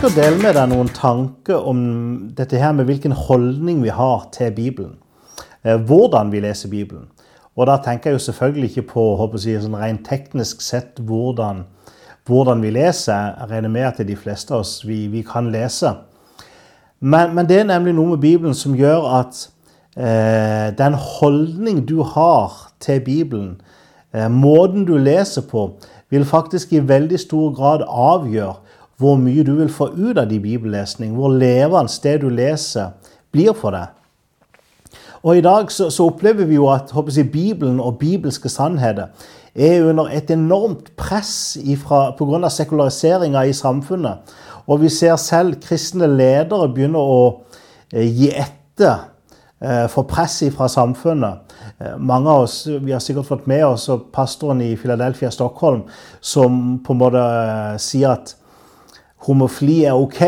å dele med deg noen tanker om dette her med hvilken holdning vi har til Bibelen. Eh, hvordan vi leser Bibelen. Og da tenker jeg jo selvfølgelig ikke på håper jeg, sånn rent teknisk sett hvordan, hvordan, vi leser. Jeg regner med at det er de fleste av oss vi, vi kan lese. Men, men, det er nemlig noe med Bibelen som gjør at eh, den holdning du har til Bibelen, eh, måten du leser på, vil faktisk i veldig stor grad avgjøre hvor mye du vil få ut av din bibellesning, hvor levende det du leser, blir for deg. Og I dag så, så opplever vi jo at jeg, Bibelen og bibelske sannheter er under et enormt press pga. sekulariseringa i samfunnet. Og vi ser selv kristne ledere begynne å eh, gi etter eh, for press fra samfunnet. Eh, mange av oss, Vi har sikkert fått med oss pastoren i Philadelphia Stockholm som på en måte sier at homofili er ok.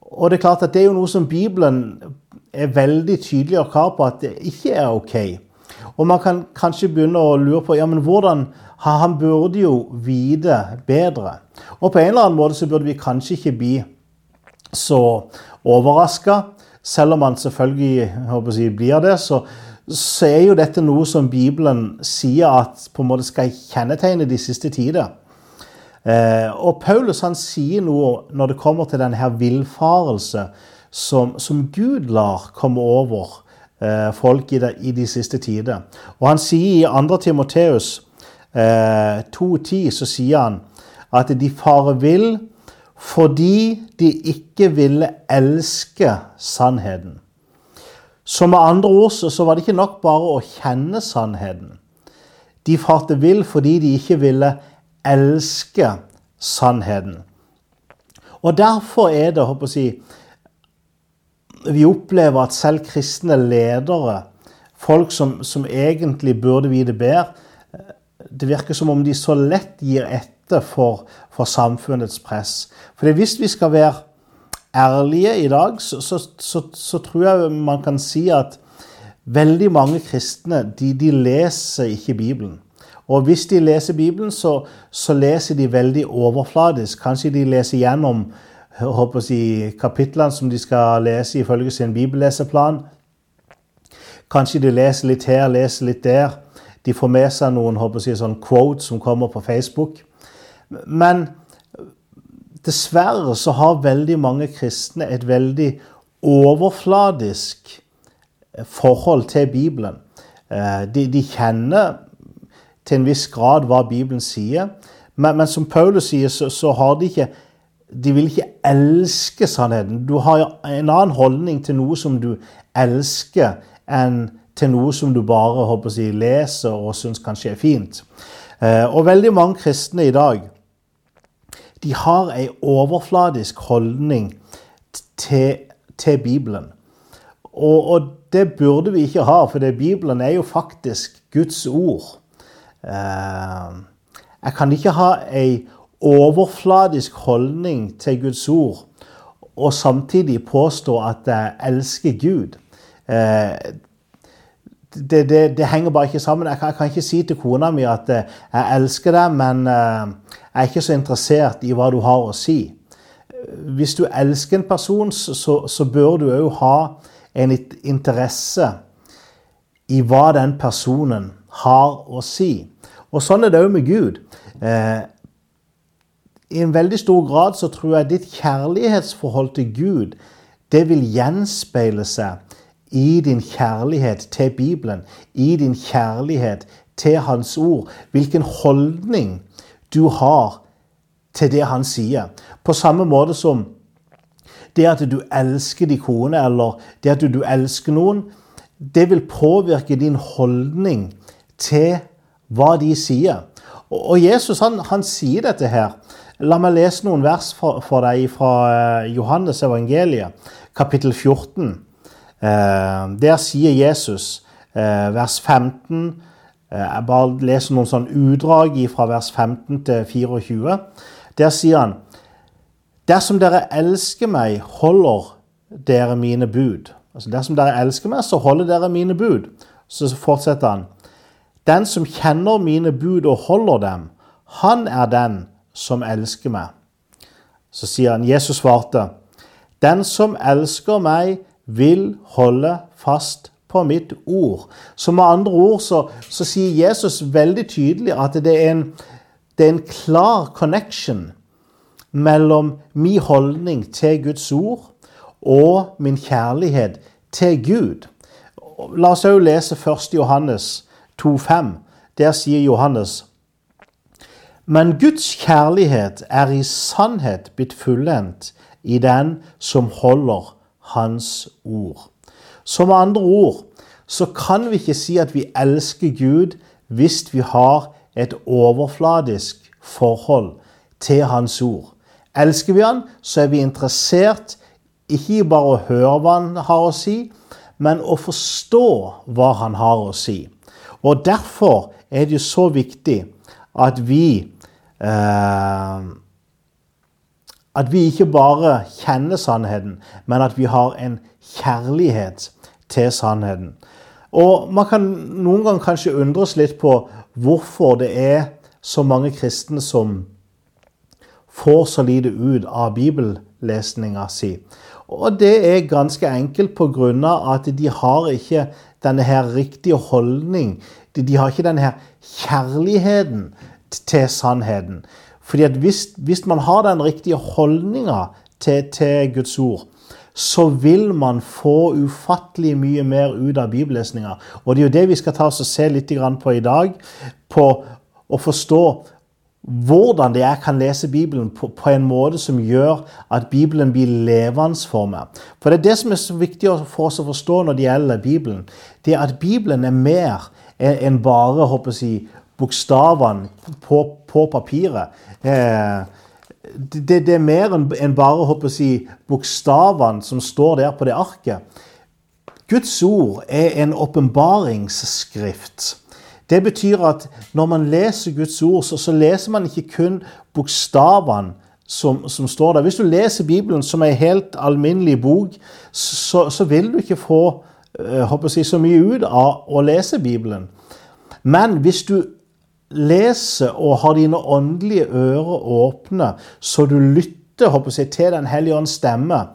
Og det er klart at det er jo noe som Bibelen er veldig tydelig og klar på at det ikke er ok. Og man kan kanskje begynne å lure på ja, men hvordan Han burde jo vite bedre. Og på en eller annen måte så burde vi kanskje ikke bli så overraska. Selv om man selvfølgelig håper jeg, blir det, så, så er jo dette noe som Bibelen sier at på en måte skal kjennetegne de siste tider. Eh, og Paulus han sier noe når det kommer til denne villfarelse som, som, Gud lar komme over eh, folk i de, i de, siste tider. Og han sier i 2. Timoteus eh, 2,10 så sier han at de farer vill fordi de ikke ville elske sannheten. Så med andre ord så var det ikke nok bare å kjenne sannheten. De farte vill fordi de ikke ville elske elske sannheten. Og derfor er det, håper jeg, vi opplever at selv kristne ledere, folk som, som egentlig burde vite bedre, det virker som om de så lett gir etter for, for samfunnets press. For hvis vi skal være ærlige i dag, så, så, så, så, tror jeg man kan si at veldig mange kristne de, de leser ikke Bibelen. Og hvis de leser Bibelen, så, så leser de veldig overfladisk. Kanskje de leser gjennom jeg, kapitlene som de skal lese ifølge sin bibelleseplan. Kanskje de leser litt her, leser litt der. De får med seg noen håper jeg, sånn quotes som kommer på Facebook. Men dessverre så har veldig mange kristne et veldig overfladisk forhold til Bibelen. Eh, de, de kjenner til en viss grad hva Bibelen sier. Men, men som Paulus sier, så, så, har de ikke De vil ikke elske sannheten. Du har en annen holdning til noe som du elsker, enn til noe som du bare håper jeg, leser og syns kanskje er fint. Eh, og veldig mange kristne i dag de har ei overfladisk holdning til, til Bibelen. Og, og, det burde vi ikke ha, for Bibelen er jo faktisk Guds ord. Eh, jeg kan ikke ha ei overfladisk holdning til Guds ord og samtidig påstå at jeg elsker Gud. Eh, det, det, det, henger bare ikke sammen. Jeg kan, jeg kan, ikke si til kona mi at eh, jeg elsker deg, men jeg er ikke så interessert i hva du har å si. Hvis du elsker en person, så, så bør du òg ha en interesse i hva den personen har å si. Og sånn er det òg med Gud. Eh, I en veldig stor grad så tror jeg ditt kjærlighetsforhold til Gud det vil gjenspeile seg i din kjærlighet til Bibelen, i din kjærlighet til Hans ord. Hvilken holdning du har til det han sier. På samme måte som det at du elsker din kone, eller det at du elsker noen, det vil påvirke din holdning til hva de sier. Og Jesus han, han sier dette her. La meg lese noen vers for, for deg fra eh, Johannes evangeliet, kapittel 14. Eh, der sier Jesus, eh, vers 15 Jeg bare leser noen sånn utdrag fra vers 15 til 24. Der sier han Dersom dere elsker meg, holder dere mine bud. Altså Dersom dere elsker meg, så holder dere mine bud. Så fortsetter han. Den som kjenner mine bud og holder dem, han er den som elsker meg. Så sier han, Jesus svarte, Den som elsker meg, vil holde fast på mitt ord. Så med andre ord så, så sier Jesus veldig tydelig at det er, en, det er en klar connection mellom min holdning til Guds ord og min kjærlighet til Gud. La oss òg lese 1. Johannes 2,5. Der sier Johannes Men Guds kjærlighet er i sannhet blitt fullendt i den som holder Hans ord. Så med andre ord så kan vi ikke si at vi elsker Gud hvis vi har et overfladisk forhold til Hans ord. Elsker vi Han, så er vi interessert ikke bare å høre hva Han har å si, men å forstå hva Han har å si. Og Derfor er det jo så viktig at vi eh, At vi ikke bare kjenner sannheten, men at vi har en kjærlighet til sannheten. Og Man kan noen ganger kanskje undres litt på hvorfor det er så mange kristne som får så lite ut av bibellesninga si. Og det er ganske enkelt pga. at de har ikke denne her riktige holdning. De, de har ikke denne her kjærligheten til sannheten. Fordi at hvis, hvis man har den riktige holdninga til, til Guds ord, så vil man få ufattelig mye mer ut av bibellesninga. Og det er jo det vi skal ta oss og se litt på i dag. På å forstå hvordan det jeg kan lese Bibelen på, på, en måte som gjør at Bibelen blir levende for meg. For det er det som er så viktig for oss å forstå når det gjelder Bibelen. Det er at Bibelen er mer enn bare håper jeg, bokstavene på, på papiret. Eh, det, det, er mer enn bare håper jeg, bokstavene som står der på det arket. Guds ord er en åpenbaringsskrift. Det betyr at når man leser Guds ord, så, så leser man ikke kun bokstavene som, som, står der. Hvis du leser Bibelen som en helt alminnelig bok, så, så vil du ikke få uh, jeg, så mye ut av å lese Bibelen. Men hvis du leser og har dine åndelige ører åpne, så du lytter jeg, til Den hellige ånds stemme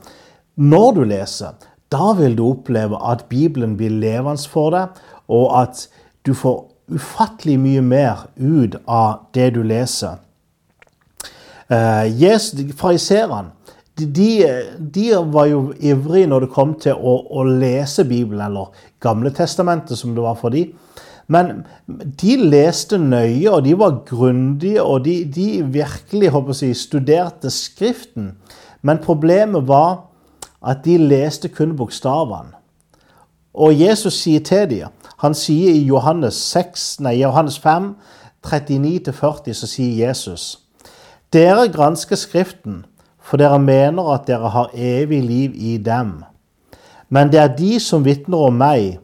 når du leser, da vil du oppleve at Bibelen blir levende for deg, og at du får ufattelig mye mer ut av det du leser. Uh, Fariserene de, de, var jo ivrige når det kom til å, å lese Bibelen, eller Gamle testamentet, som det var for dem. Men de leste nøye, og de var grundige, og de, de virkelig jeg, studerte Skriften. Men problemet var at de leste kun bokstavene. Og Jesus sier til dem Han sier i Johannes, 6, nei, Johannes 5, 39-40, så sier Jesus Dere gransker Skriften, for dere mener at dere har evig liv i dem. Men det er de som vitner om meg.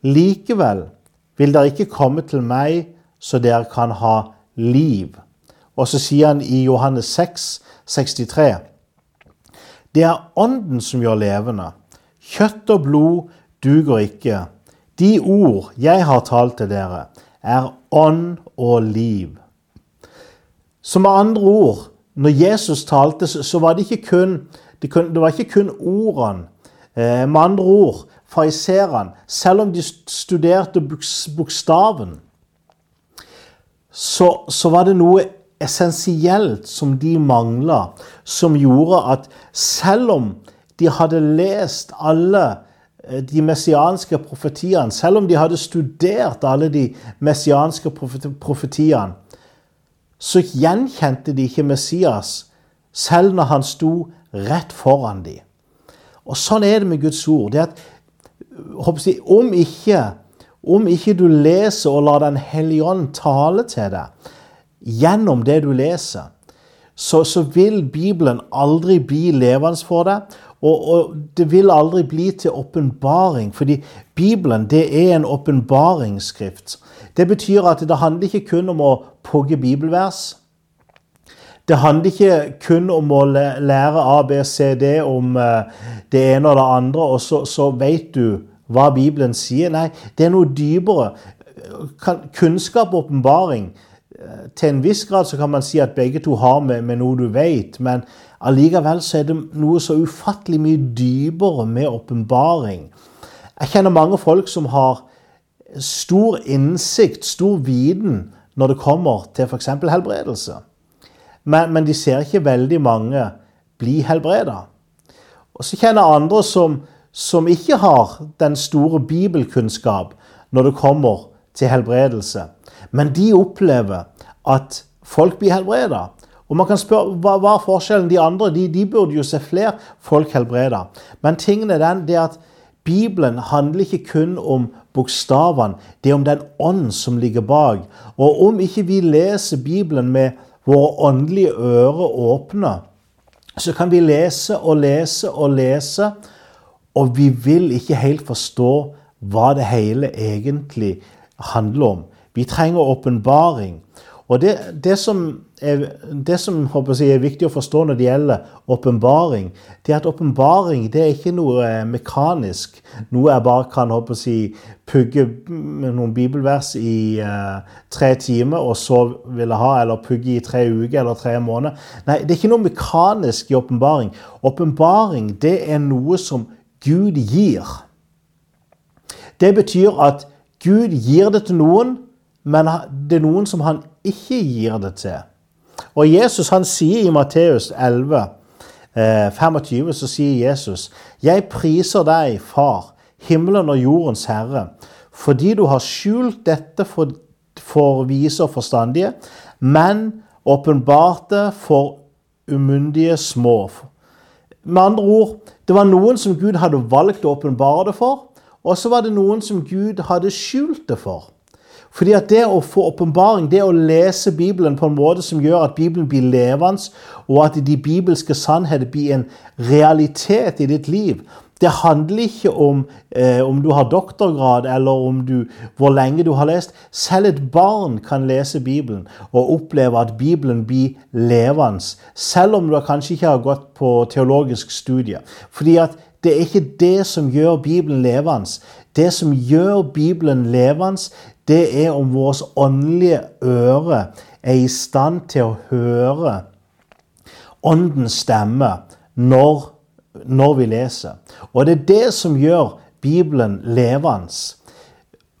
Likevel vil dere ikke komme til meg så dere kan ha liv. Og så sier han i Johannes 6, 63. Det er Ånden som gjør levende. Kjøtt og blod duger ikke. De ord jeg har talt til dere, er ånd og liv. Så med andre ord, når Jesus talte, så var det ikke kun, det var ikke kun ordene. Eh, med andre ord, fariserene, selv om de studerte bokstaven, så, så var det noe essensielt som de mangla, som gjorde at selv om de hadde lest alle de messianske profetiene, selv om de hadde studert alle de messianske profetiene, så gjenkjente de ikke Messias, selv når han sto rett foran dem. Og Sånn er det med Guds ord. det at jeg, om, ikke, om ikke du leser og lar Den hellige ånd tale til deg gjennom det du leser, så, så vil Bibelen aldri bli levende for deg. Og, og det vil aldri bli til åpenbaring, fordi Bibelen det er en åpenbaringsskrift. Det betyr at det handler ikke kun om å pugge bibelvers. Det handler ikke kun om å lære A, B, C, D om eh, det ene og det andre, og så, så vet du hva Bibelen sier. Nei, det er noe dypere. Kunnskap og åpenbaring til en viss grad så kan man si at begge to har med, med noe du vet, men allikevel så er det noe så ufattelig mye dypere med åpenbaring. Jeg kjenner mange folk som har stor innsikt, stor viten, når det kommer til f.eks. helbredelse. Men, men, de ser ikke veldig mange bli helbreda. Og så kjenner jeg andre som, som ikke har den store bibelkunnskap når det kommer til helbredelse. Men de opplever at folk blir helbreda. Og man kan spørre, Hva er forskjellen? De andre de, de burde jo se flere folk helbreda. Men tingen er den det at Bibelen handler ikke kun om bokstavene, det er om den ånd som ligger bak. Og om ikke vi leser Bibelen med våre åndelige ører åpne, så kan vi lese og lese og lese, og vi vil ikke helt forstå hva det hele egentlig handler om. Vi trenger åpenbaring. Og det, det, som, er, det som jeg, er viktig å forstå når det gjelder åpenbaring, det er at åpenbaring det er ikke noe eh, mekanisk. Noe jeg bare kan håper jeg, pugge noen bibelvers i uh, tre timer, og så vil jeg ha, eller pugge i tre uker eller tre måneder. Nei, det er ikke noe mekanisk i åpenbaring. Åpenbaring det er noe som Gud gir. Det betyr at Gud gir det til noen, men det er noen som han ikke gir det til. Og Jesus han sier i Matteus 11, 25, så sier Jesus, Jeg priser deg, Far, himmelen og jordens Herre, fordi du har skjult dette for, for vise og forstandige, men åpenbart det for umyndige små. Med andre ord, det var noen som Gud hadde valgt å åpenbare det for, og så var det noen som Gud hadde skjult det for. Fordi at det å få åpenbaring, det å lese Bibelen på en måte som gjør at Bibelen blir levende, og at de bibelske sannheter blir en realitet i ditt liv, det handler ikke om eh, om du har doktorgrad eller om du, hvor lenge du har lest. Selv et barn kan lese Bibelen og oppleve at Bibelen blir levende, selv om du kanskje ikke har gått på teologisk studie. Fordi at det er ikke det som gjør Bibelen levende. Det som gjør Bibelen levende, det er om vårt åndelige øre er i stand til å høre Åndens stemme når, når vi leser. Og det er det som gjør Bibelen levende.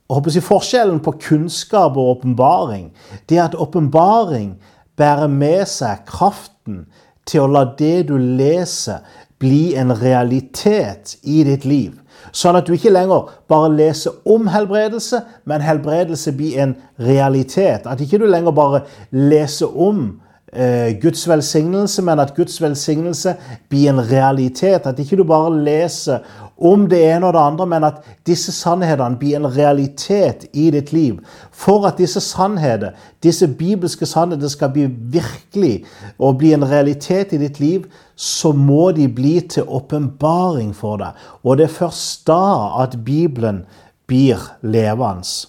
Forskjellen på kunnskap og åpenbaring er at åpenbaring bærer med seg kraften til å la det du leser, bli en realitet i ditt liv. Sånn at du ikke lenger bare leser om helbredelse, men helbredelse blir en realitet. At ikke du lenger bare leser om eh, Guds velsignelse, men at Guds velsignelse blir en realitet. At ikke du bare leser om det ene og det andre, men at disse sannhetene blir en realitet i ditt liv. For at disse sannheter, disse bibelske sannheter skal bli virkelig og bli en realitet i ditt liv, så må de bli til åpenbaring for deg. Og det er først da at Bibelen blir levende.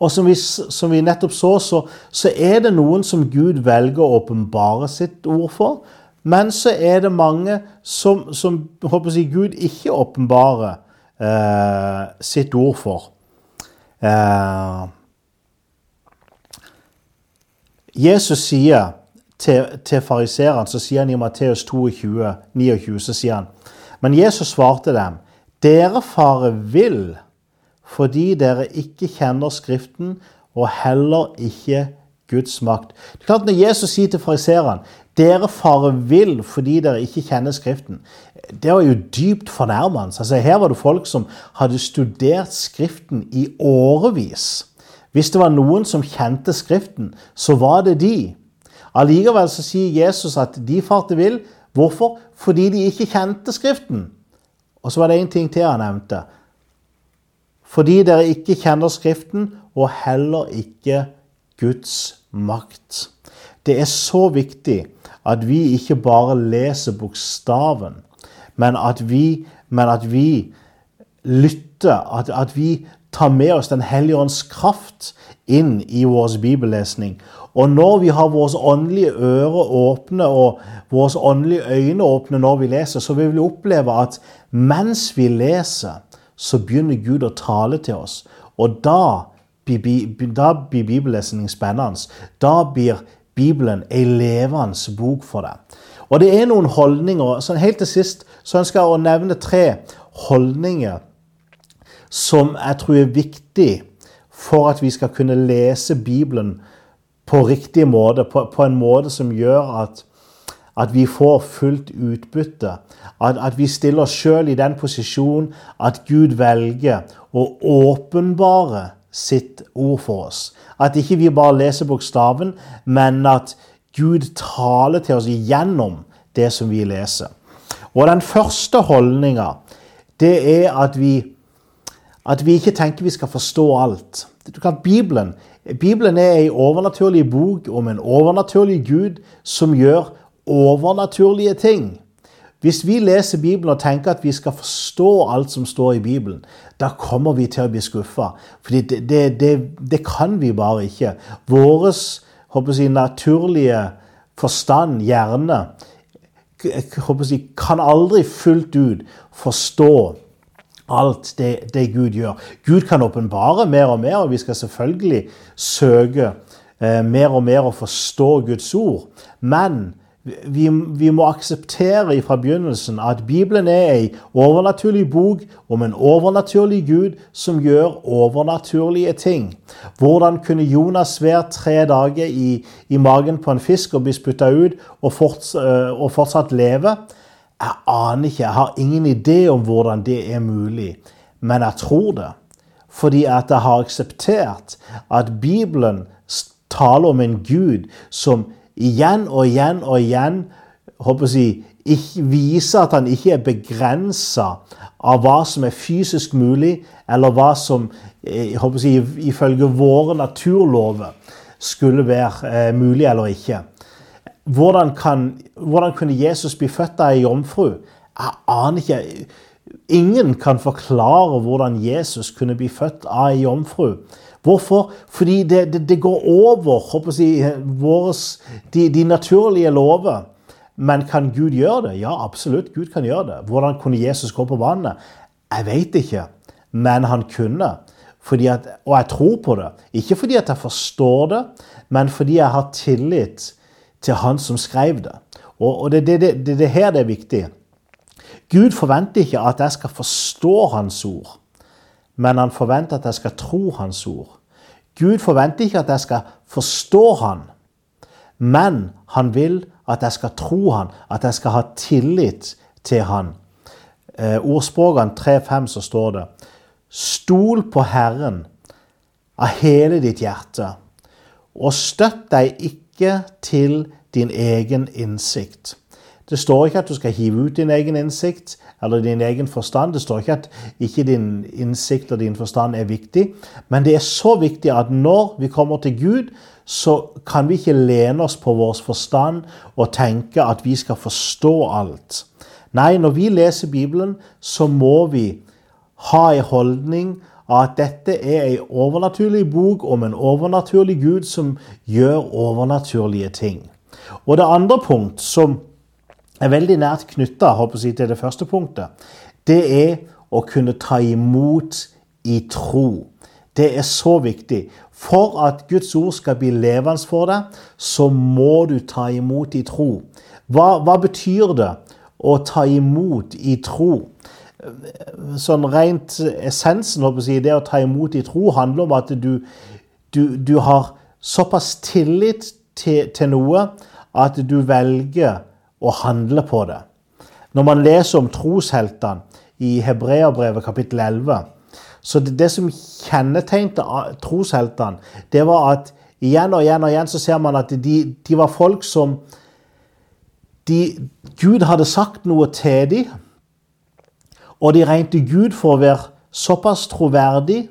Og som vi, som vi nettopp så, så, så er det noen som Gud velger å åpenbare sitt ord for. Men så er det mange som, som håper jeg, Gud ikke åpenbarer eh, sitt ord for. Eh, Jesus sier til, til fariserene, så sier han i Matteus 22, 29, så sier han Men Jesus svarte dem, dere fare vil fordi dere ikke kjenner Skriften og heller ikke Guds makt. Det er klart Når Jesus sier til fariserene dere farer vill fordi dere ikke kjenner Skriften. Det var jo dypt fornærmende. Altså, her var det folk som hadde studert Skriften i årevis. Hvis det var noen som kjente Skriften, så var det de. Allikevel så sier Jesus at de farte vill. Hvorfor? Fordi de ikke kjente Skriften. Og så var det én ting til han nevnte. Fordi dere ikke kjenner Skriften, og heller ikke Guds makt. Det er så viktig at vi ikke bare leser bokstaven, men at vi, men at vi lytter, at, at, vi tar med oss Den hellige ånds kraft inn i vår bibellesning. Og når vi har våre åndelige ører åpne og våre åndelige øyne åpne når vi leser, så vil vi oppleve at mens vi leser, så begynner Gud å tale til oss. Og da blir, blir bibellesning spennende. Da blir Bibelen ei levende bok for deg. Og det er noen holdninger. så Helt til sist så ønsker jeg å nevne tre holdninger som jeg tror er viktig for at vi skal kunne lese Bibelen på riktig måte, på, på en måte som gjør at, at vi får fullt utbytte. At, at vi stiller oss sjøl i den posisjon at Gud velger å åpenbare sitt ord for oss. At ikke vi bare leser bokstaven, men at Gud taler til oss gjennom det som vi leser. Og den første holdninga, det er at vi, at vi ikke tenker vi skal forstå alt. Bibelen, Bibelen er en overnaturlig bok om en overnaturlig Gud som gjør overnaturlige ting. Hvis vi leser Bibelen og tenker at vi skal forstå alt som står i Bibelen, da kommer vi til å bli skuffa. For det, det, det, det, kan vi bare ikke. Vår si, naturlige forstand, hjerne, si, kan aldri fullt ut forstå alt det, Gud gjør. Gud kan åpenbare mer og mer, og vi skal selvfølgelig søke eh, mer og mer å forstå Guds ord. Men vi, vi, må akseptere fra begynnelsen at Bibelen er ei overnaturlig bok om en overnaturlig Gud som gjør overnaturlige ting. Hvordan kunne Jonas være tre dager i, i magen på en fisk og bli spytta ut og, forts, øh, og fortsatt leve? Jeg aner ikke, jeg har ingen idé om hvordan det er mulig, men jeg tror det. Fordi at jeg har akseptert at Bibelen taler om en Gud som igjen og igjen og igjen håper jeg, ikke, viser at han ikke er begrensa av hva som er fysisk mulig, eller hva som eh, håper jeg, ifølge våre naturlover skulle være eh, mulig eller ikke. Hvordan, kan, hvordan kunne Jesus bli født av ei jomfru? Jeg aner ikke. Ingen kan forklare hvordan Jesus kunne bli født av ei jomfru. Hvorfor? Fordi det, det, det går over jeg, våres, de, de, naturlige lover. Men kan Gud gjøre det? Ja, absolutt. Gud kan gjøre det. Hvordan kunne Jesus gå på vannet? Jeg vet ikke, men han kunne. At, og jeg tror på det. Ikke fordi at jeg forstår det, men fordi jeg har tillit til han som skrev det. Og, og det, det, det, det her det er viktig. Gud forventer ikke at jeg skal forstå Hans ord men han forventer at jeg skal tro hans ord. Gud forventer ikke at jeg skal forstå han, men han vil at jeg skal tro han, at jeg skal ha tillit til han. Eh, ordspråkene 3.5 så står det Stol på Herren av hele ditt hjerte, og støtt deg ikke til din egen innsikt. Det står ikke at du skal hive ut din egen innsikt eller din egen forstand. Det står ikke at ikke din innsikt og din forstand er viktig. Men det er så viktig at når vi kommer til Gud, så kan vi ikke lene oss på vår forstand og tenke at vi skal forstå alt. Nei, når vi leser Bibelen, så må vi ha en holdning av at dette er en overnaturlig bok om en overnaturlig Gud som gjør overnaturlige ting. Og det andre punkt som er veldig nært knytta til det første punktet. Det er å kunne ta imot i tro. Det er så viktig. For at Guds ord skal bli levende for deg, så må du ta imot i tro. Hva, hva betyr det å ta imot i tro? Sånn rent essensen jeg, det å ta imot i tro handler om at du, du, du har såpass tillit til, til noe at du velger og handle på det. Når man leser om trosheltene i Hebreabrevet kapittel 11, så det, det som kjennetegnte trosheltene, det var at igjen og igjen og igjen så ser man at de, de var folk som de, Gud hadde sagt noe til dem, og de regnet Gud for å være såpass troverdig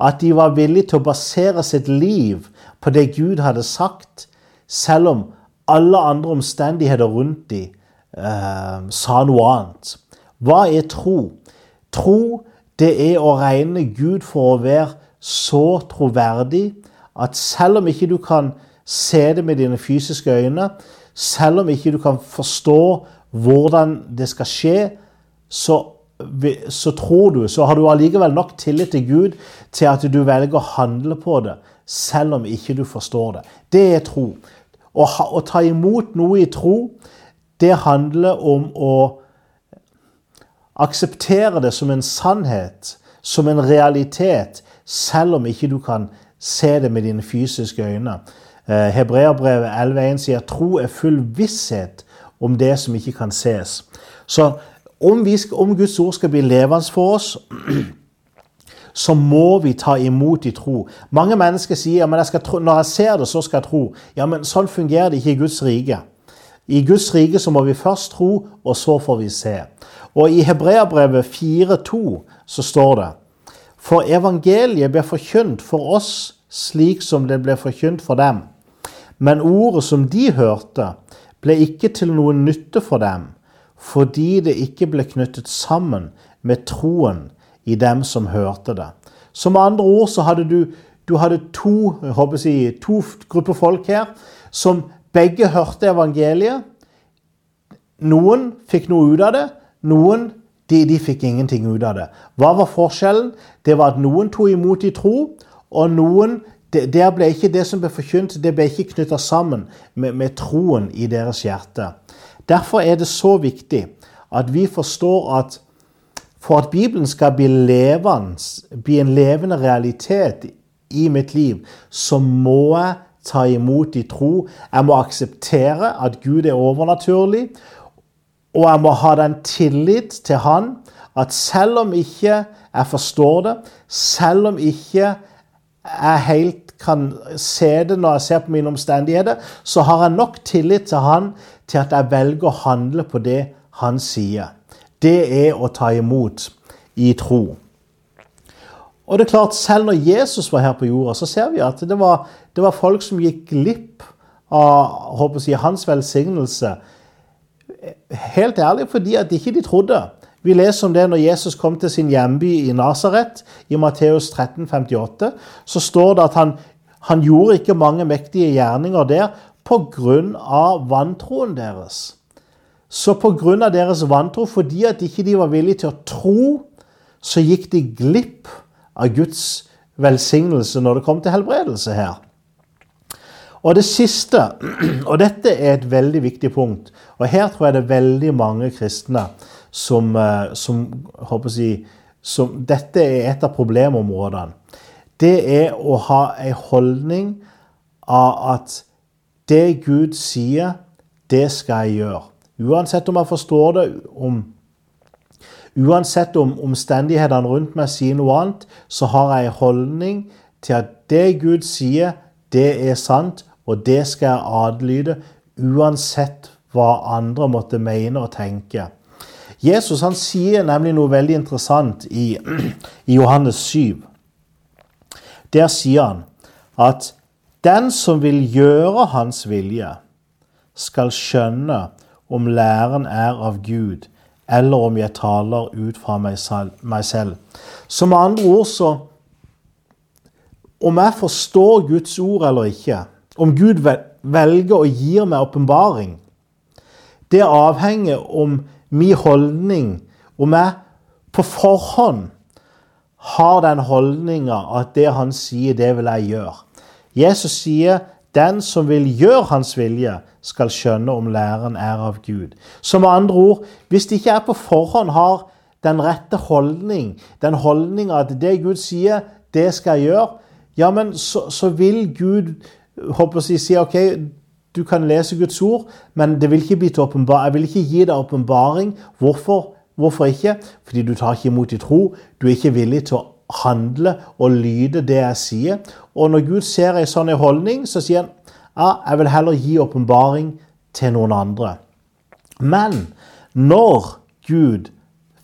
at de var villige til å basere sitt liv på det Gud hadde sagt, selv om alle andre omstendigheter rundt dem eh, sa noe annet. Hva er tro? Tro, det er å regne Gud for å være så troverdig at selv om ikke du kan se det med dine fysiske øyne, selv om ikke du kan forstå hvordan det skal skje, så så tror du, så har du allikevel nok tillit til Gud til at du velger å handle på det, selv om ikke du forstår det. Det er tro. Å, ha, å ta imot noe i tro, det handler om å akseptere det som en sannhet, som en realitet, selv om ikke du kan se det med dine fysiske øyne. Hebreabrevet Hebreerbrevet 11.1 sier tro er full visshet om det som ikke kan ses. Så om, skal, om Guds ord skal bli levende for oss, så må vi ta imot i tro. Mange mennesker sier ja, jeg tro, når jeg ser det, så skal jeg tro. Ja, men Sånn fungerer det ikke i Guds rike. I Guds rike så må vi først tro, og så får vi se. Og i Hebreabrevet 4,2 så står det For evangeliet ble forkynt for oss slik som det ble forkynt for dem. Men ordet som de hørte, ble ikke til noen nytte for dem, fordi det ikke ble knyttet sammen med troen i dem som hørte det. Som andre ord så hadde du, du hadde to, jeg, to grupper folk her som begge hørte evangeliet. Noen fikk noe ut av det, noen de, de fikk ingenting ut av det. Hva var forskjellen? Det var at noen tok imot i tro, og noen der ble ikke det som ble forkynt, det ble ikke knytta sammen med, med, troen i deres hjerte. Derfor er det så viktig at vi forstår at for at Bibelen skal bli, levende, bli en levende realitet i mitt liv, så må jeg ta imot i tro. Jeg må akseptere at Gud er overnaturlig, og jeg må ha den tillit til Han at selv om ikke jeg forstår det, selv om ikke jeg helt kan se det når jeg ser på mine omstendigheter, så har jeg nok tillit til Han til at jeg velger å handle på det Han sier. Det er å ta imot i tro. Og det er klart, Selv når Jesus var her på jorda, så ser vi at det var, det var folk som gikk glipp av håper jeg, hans velsignelse. Helt ærlig fordi at ikke de trodde. Vi leser om det når Jesus kom til sin hjemby i Nasaret, i Matteus 13, 58. Så står det at han, han gjorde ikke mange mektige gjerninger der pga. vantroen deres. Så pga. deres vantro, fordi at ikke de var villige til å tro, så gikk de glipp av Guds velsignelse når det kom til helbredelse her. Og det siste, og dette er et veldig viktig punkt, og her tror jeg det er veldig mange kristne som, eh, som, jeg, som Dette er et av problemområdene. Det er å ha en holdning av at det Gud sier, det skal jeg gjøre. Uansett om jeg forstår det, om, uansett om omstendighetene rundt meg sier noe annet, så har jeg en holdning til at det Gud sier, det er sant, og det skal jeg adlyde, uansett hva andre måtte mene og tenke. Jesus han sier nemlig noe veldig interessant i, i Johannes 7. Der sier han at den som vil gjøre hans vilje, skal skjønne om læren er av Gud, eller om jeg taler ut fra meg selv. Så med andre ord så Om jeg forstår Guds ord eller ikke, om Gud velger å gi meg åpenbaring, det avhenger om min holdning, om jeg på forhånd har den holdninga at det han sier, det vil jeg gjøre. Jesus sier den som vil gjøre hans vilje, skal skjønne om læren er av Gud. Som med andre ord, hvis det ikke er på forhånd har den rette holdning, den holdninga at det Gud sier, det skal jeg gjøre, ja, men så, så vil Gud håper jeg, si OK, du kan lese Guds ord, men det vil ikke bli til åpenbar. Jeg vil ikke gi deg åpenbaring. Hvorfor? Hvorfor ikke? Fordi du tar ikke imot i tro. Du er ikke villig til å handle og lyde det jeg sier. Og når Gud ser en sånn holdning, så sier han ja, jeg vil heller gi åpenbaring til noen andre. Men når Gud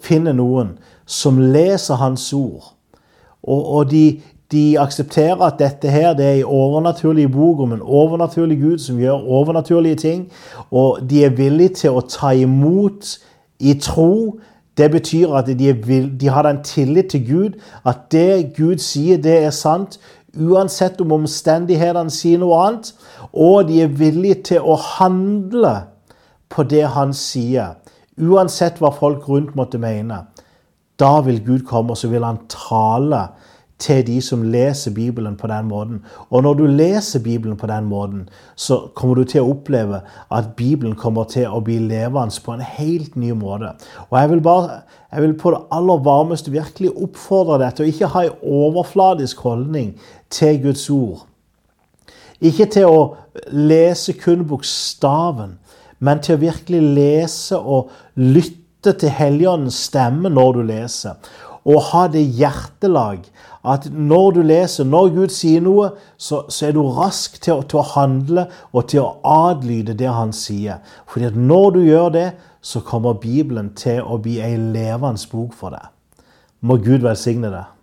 finner noen som leser Hans ord, og, og de, de aksepterer at dette her det er en overnaturlig bok om en overnaturlig Gud som gjør overnaturlige ting. Og de er villige til å ta imot i tro. Det betyr at de, vil, de har den tillit til Gud, at det Gud sier, det er sant. Uansett om omstendighetene sier noe annet. Og de er villige til å handle på det han sier. Uansett hva folk rundt måtte mene. Da vil Gud komme, og så vil han tale til de som leser Bibelen på den måten. Og når du leser Bibelen på den måten, så kommer du til å oppleve at Bibelen kommer til å bli levende på en helt ny måte. Og jeg vil, bare, jeg vil på det aller varmeste virkelig oppfordre deg til å ikke ha en overfladisk holdning til Guds ord. Ikke til å lese kun bokstaven, men til å virkelig lese og lytte til Helligåndens stemme når du leser. Og ha det hjertelag at når du leser, når Gud sier noe, så, så er du rask til, til, å handle og til å adlyde det han sier. Fordi at når du gjør det, så kommer Bibelen til å bli ei levende bok for deg. Må Gud velsigne deg.